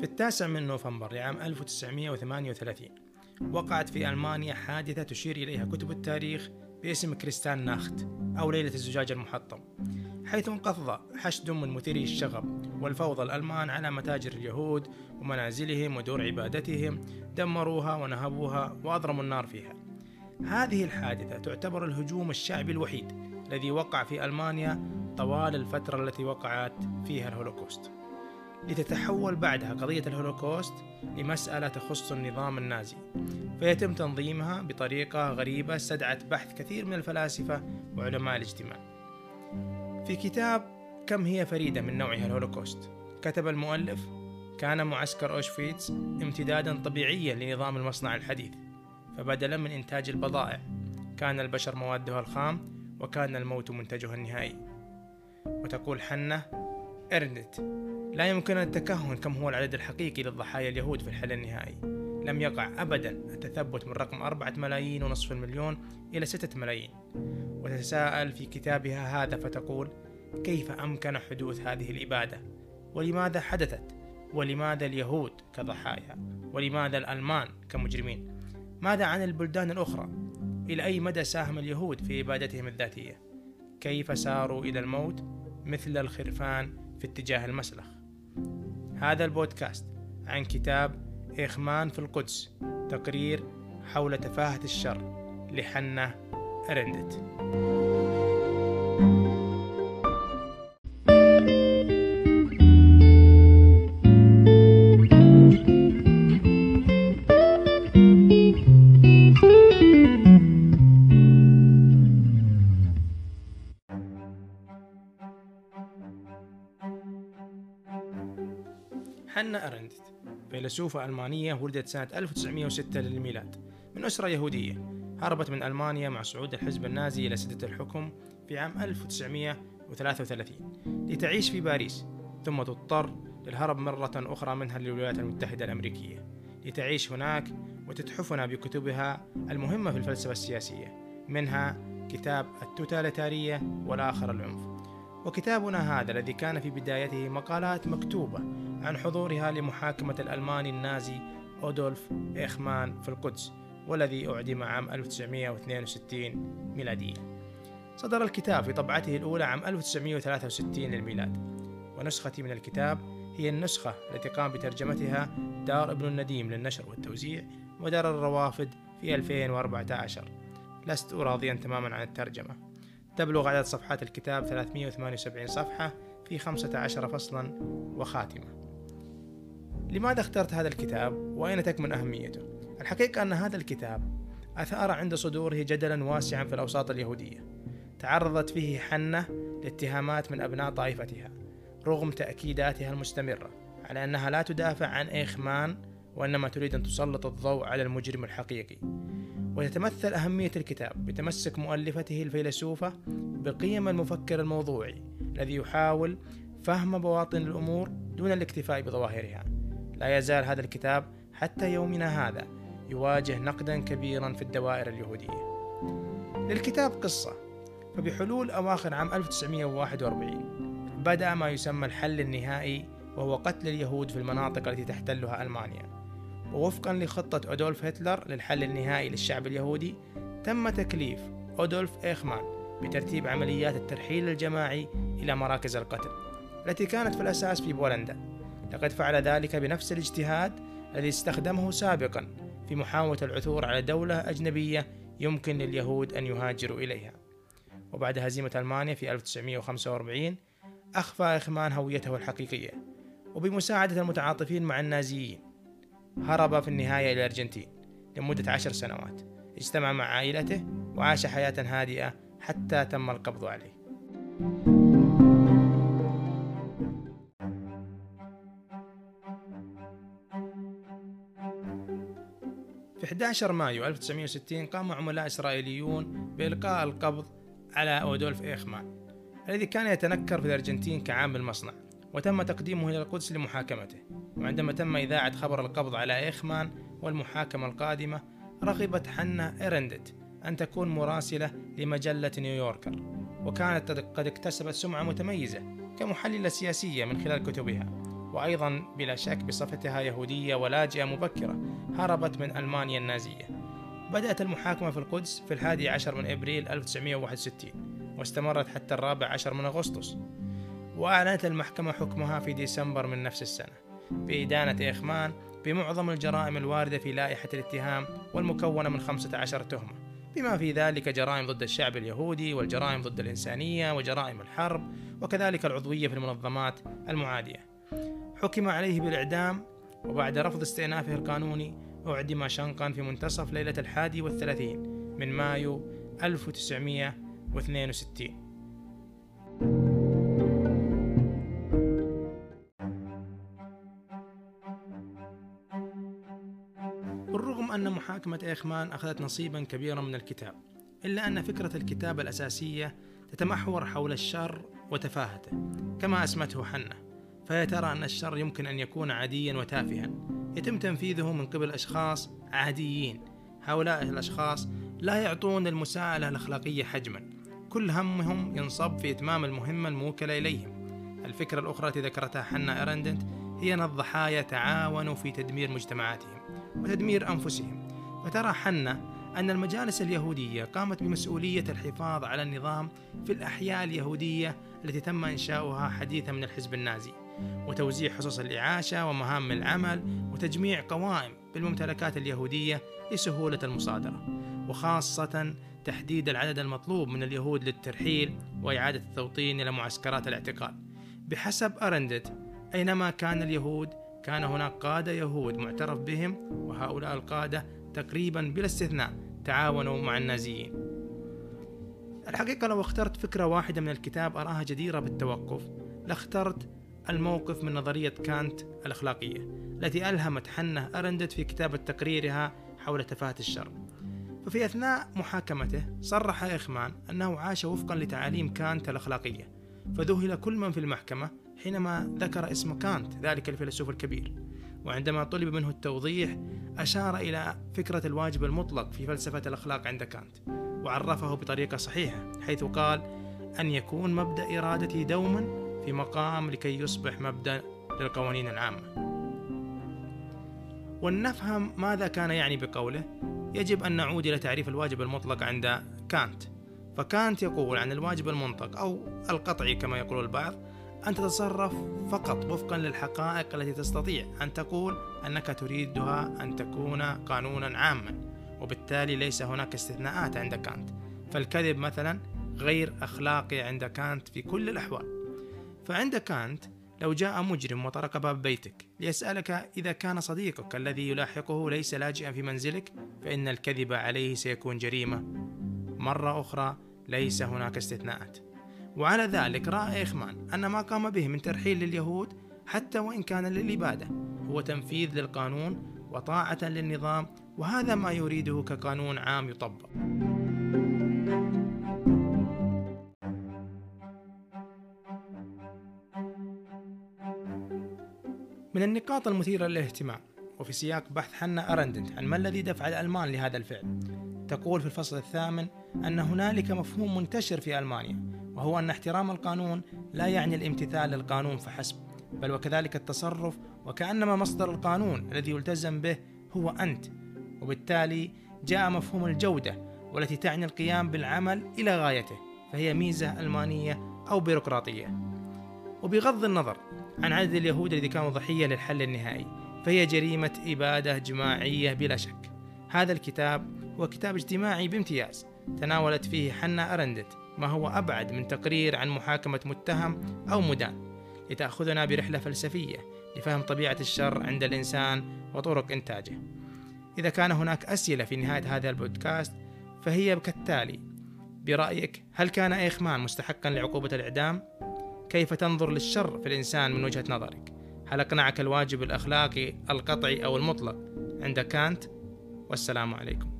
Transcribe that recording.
في التاسع من نوفمبر لعام 1938 وقعت في ألمانيا حادثة تشير إليها كتب التاريخ باسم كريستال ناخت أو ليلة الزجاج المحطم حيث انقض حشد من مثيري الشغب والفوضى الألمان على متاجر اليهود ومنازلهم ودور عبادتهم دمروها ونهبوها وأضرموا النار فيها. هذه الحادثة تعتبر الهجوم الشعبي الوحيد الذي وقع في ألمانيا طوال الفترة التي وقعت فيها الهولوكوست. لتتحول بعدها قضية الهولوكوست لمسألة تخص النظام النازي. فيتم تنظيمها بطريقة غريبة استدعت بحث كثير من الفلاسفة وعلماء الاجتماع. في كتاب كم هي فريدة من نوعها الهولوكوست كتب المؤلف كان معسكر أوشفيتس امتدادا طبيعيا لنظام المصنع الحديث فبدلا من إنتاج البضائع كان البشر موادها الخام وكان الموت منتجها النهائي. وتقول حنة إرنت لا يمكننا التكهن كم هو العدد الحقيقي للضحايا اليهود في الحل النهائي. لم يقع أبدا التثبت من رقم أربعة ملايين ونصف المليون إلى ستة ملايين. وتتساءل في كتابها هذا فتقول كيف أمكن حدوث هذه الإبادة؟ ولماذا حدثت؟ ولماذا اليهود كضحايا؟ ولماذا الألمان كمجرمين؟ ماذا عن البلدان الأخرى؟ إلى أي مدى ساهم اليهود في إبادتهم الذاتية؟ كيف ساروا إلى الموت مثل الخرفان في اتجاه المسلخ؟ هذا البودكاست عن كتاب إخمان في القدس تقرير حول تفاهة الشر لحنة أرندت. حنا فيلسوفة ألمانية ولدت سنة 1906 للميلاد. من أسرة يهودية هربت من ألمانيا مع صعود الحزب النازي إلى سدة الحكم في عام 1933 لتعيش في باريس ثم تضطر للهرب مرة أخرى منها للولايات المتحدة الأمريكية. لتعيش هناك وتتحفنا بكتبها المهمة في الفلسفة السياسية منها كتاب التوتاليتارية والآخر العنف. وكتابنا هذا الذي كان في بدايته مقالات مكتوبة عن حضورها لمحاكمة الألماني النازي أودولف إيخمان في القدس والذي أعدم عام 1962 ميلاديا صدر الكتاب في طبعته الأولى عام 1963 للميلاد. ونسختي من الكتاب هي النسخة التي قام بترجمتها دار ابن النديم للنشر والتوزيع ودار الروافد في 2014 لست راضيا تماما عن الترجمة. تبلغ عدد صفحات الكتاب 378 صفحة في 15 فصلا وخاتمة. لماذا اخترت هذا الكتاب؟ وأين تكمن أهميته؟ الحقيقة أن هذا الكتاب أثار عند صدوره جدلا واسعا في الأوساط اليهودية. تعرضت فيه حنة لاتهامات من أبناء طائفتها رغم تأكيداتها المستمرة على أنها لا تدافع عن إيخمان وإنما تريد أن تسلط الضوء على المجرم الحقيقي. وتتمثل أهمية الكتاب بتمسك مؤلفته الفيلسوفة بقيم المفكر الموضوعي الذي يحاول فهم بواطن الأمور دون الاكتفاء بظواهرها. لا يزال هذا الكتاب حتى يومنا هذا يواجه نقدا كبيرا في الدوائر اليهودية. للكتاب قصة فبحلول أواخر عام 1941 بدأ ما يسمى الحل النهائي وهو قتل اليهود في المناطق التي تحتلها ألمانيا. ووفقا لخطة أدولف هتلر للحل النهائي للشعب اليهودي تم تكليف أودولف إيخمان بترتيب عمليات الترحيل الجماعي إلى مراكز القتل التي كانت في الأساس في بولندا. لقد فعل ذلك بنفس الاجتهاد الذي استخدمه سابقا في محاولة العثور على دولة أجنبية يمكن لليهود أن يهاجروا إليها. وبعد هزيمة ألمانيا في 1945 أخفى إخمان هويته الحقيقية. وبمساعدة المتعاطفين مع النازيين هرب في النهاية إلى الأرجنتين لمدة عشر سنوات. اجتمع مع عائلته وعاش حياة هادئة حتى تم القبض عليه. في 11 مايو 1960 قام عملاء إسرائيليون بإلقاء القبض على أودولف إيخمان الذي كان يتنكر في الأرجنتين كعامل مصنع وتم تقديمه إلى القدس لمحاكمته وعندما تم إذاعة خبر القبض على إيخمان والمحاكمة القادمة رغبت حنا إيرندت أن تكون مراسلة لمجلة نيويوركر وكانت قد اكتسبت سمعة متميزة كمحللة سياسية من خلال كتبها. وأيضا بلا شك بصفتها يهودية ولاجئة مبكرة هربت من ألمانيا النازية. بدأت المحاكمة في القدس في الحادي عشر من إبريل 1961 واستمرت حتى الرابع عشر من أغسطس. وأعلنت المحكمة حكمها في ديسمبر من نفس السنة بإدانة إيخمان بمعظم الجرائم الواردة في لائحة الاتهام والمكونة من 15 تهمة بما في ذلك جرائم ضد الشعب اليهودي والجرائم ضد الإنسانية وجرائم الحرب وكذلك العضوية في المنظمات المعادية. حكم عليه بالإعدام وبعد رفض استئنافه القانوني أعدم شنقا في منتصف ليلة الحادي والثلاثين من مايو 1962 بالرغم أن محاكمة إيخمان أخذت نصيبا كبيرا من الكتاب إلا أن فكرة الكتاب الأساسية تتمحور حول الشر وتفاهته كما أسمته حنة فهي ترى أن الشر يمكن أن يكون عاديا وتافها. يتم تنفيذه من قبل أشخاص عاديين. هؤلاء الأشخاص لا يعطون المساءلة الأخلاقية حجما. كل همهم ينصب في إتمام المهمة الموكلة إليهم. الفكرة الأخرى التي ذكرتها حنا أرندنت هي أن الضحايا تعاونوا في تدمير مجتمعاتهم وتدمير أنفسهم. فترى حنا أن المجالس اليهودية قامت بمسؤولية الحفاظ على النظام في الأحياء اليهودية التي تم إنشاؤها حديثا من الحزب النازي. وتوزيع حصص الإعاشة ومهام العمل وتجميع قوائم بالممتلكات اليهودية لسهولة المصادرة وخاصة تحديد العدد المطلوب من اليهود للترحيل وإعادة التوطين إلى معسكرات الاعتقال. بحسب أرندت أينما كان اليهود كان هناك قادة يهود معترف بهم وهؤلاء القادة تقريبا بلا استثناء تعاونوا مع النازيين. الحقيقة لو اخترت فكرة واحدة من الكتاب أراها جديرة بالتوقف. لاخترت الموقف من نظرية كانت الأخلاقية التي ألهمت حنة أرندت في كتابة تقريرها حول تفاهة الشر. ففي أثناء محاكمته صرح إخمان أنه عاش وفقا لتعاليم كانت الأخلاقية فذهل كل من في المحكمة حينما ذكر اسم كانت ذلك الفيلسوف الكبير. وعندما طلب منه التوضيح أشار إلى فكرة الواجب المطلق في فلسفة الأخلاق عند كانت وعرفه بطريقة صحيحة حيث قال أن يكون مبدأ إرادتي دوما في مقام لكي يصبح مبدأ للقوانين العامة. ولنفهم ماذا كان يعني بقوله يجب أن نعود إلى تعريف الواجب المطلق عند كانت. فكانت يقول عن الواجب المنطق أو القطعي كما يقول البعض أن تتصرف فقط وفقا للحقائق التي تستطيع أن تقول أنك تريدها أن تكون قانونا عاما وبالتالي ليس هناك استثناءات عند كانت. فالكذب مثلا غير أخلاقي عند كانت في كل الأحوال. فعند كانت لو جاء مجرم وطرق باب بيتك ليسألك إذا كان صديقك الذي يلاحقه ليس لاجئا في منزلك فإن الكذب عليه سيكون جريمة. مرة أخرى ليس هناك استثناءات. وعلى ذلك رأى إيخمان أن ما قام به من ترحيل لليهود حتى وإن كان للإبادة هو تنفيذ للقانون وطاعة للنظام وهذا ما يريده كقانون عام يطبق. من النقاط المثيرة للاهتمام. وفي سياق بحث حنا أرندنت عن ما الذي دفع الألمان لهذا الفعل. تقول في الفصل الثامن أن هنالك مفهوم منتشر في ألمانيا وهو أن احترام القانون لا يعني الامتثال للقانون فحسب بل وكذلك التصرف وكأنما مصدر القانون الذي يلتزم به هو أنت. وبالتالي جاء مفهوم الجودة والتي تعني القيام بالعمل إلى غايته فهي ميزة ألمانية أو بيروقراطية. وبغض النظر عن عدد اليهود الذي كانوا ضحية للحل النهائي فهي جريمة إبادة جماعية بلا شك. هذا الكتاب هو كتاب اجتماعي بامتياز تناولت فيه حنا أرندت ما هو أبعد من تقرير عن محاكمة متهم أو مدان. لتأخذنا برحلة فلسفية لفهم طبيعة الشر عند الإنسان وطرق إنتاجه. إذا كان هناك أسئلة في نهاية هذا البودكاست فهي كالتالي برأيك هل كان إيخمان مستحقا لعقوبة الإعدام؟ كيف تنظر للشر في الإنسان من وجهة نظرك؟ هل أقنعك الواجب الأخلاقي القطعي أو المطلق عند كانت؟ والسلام عليكم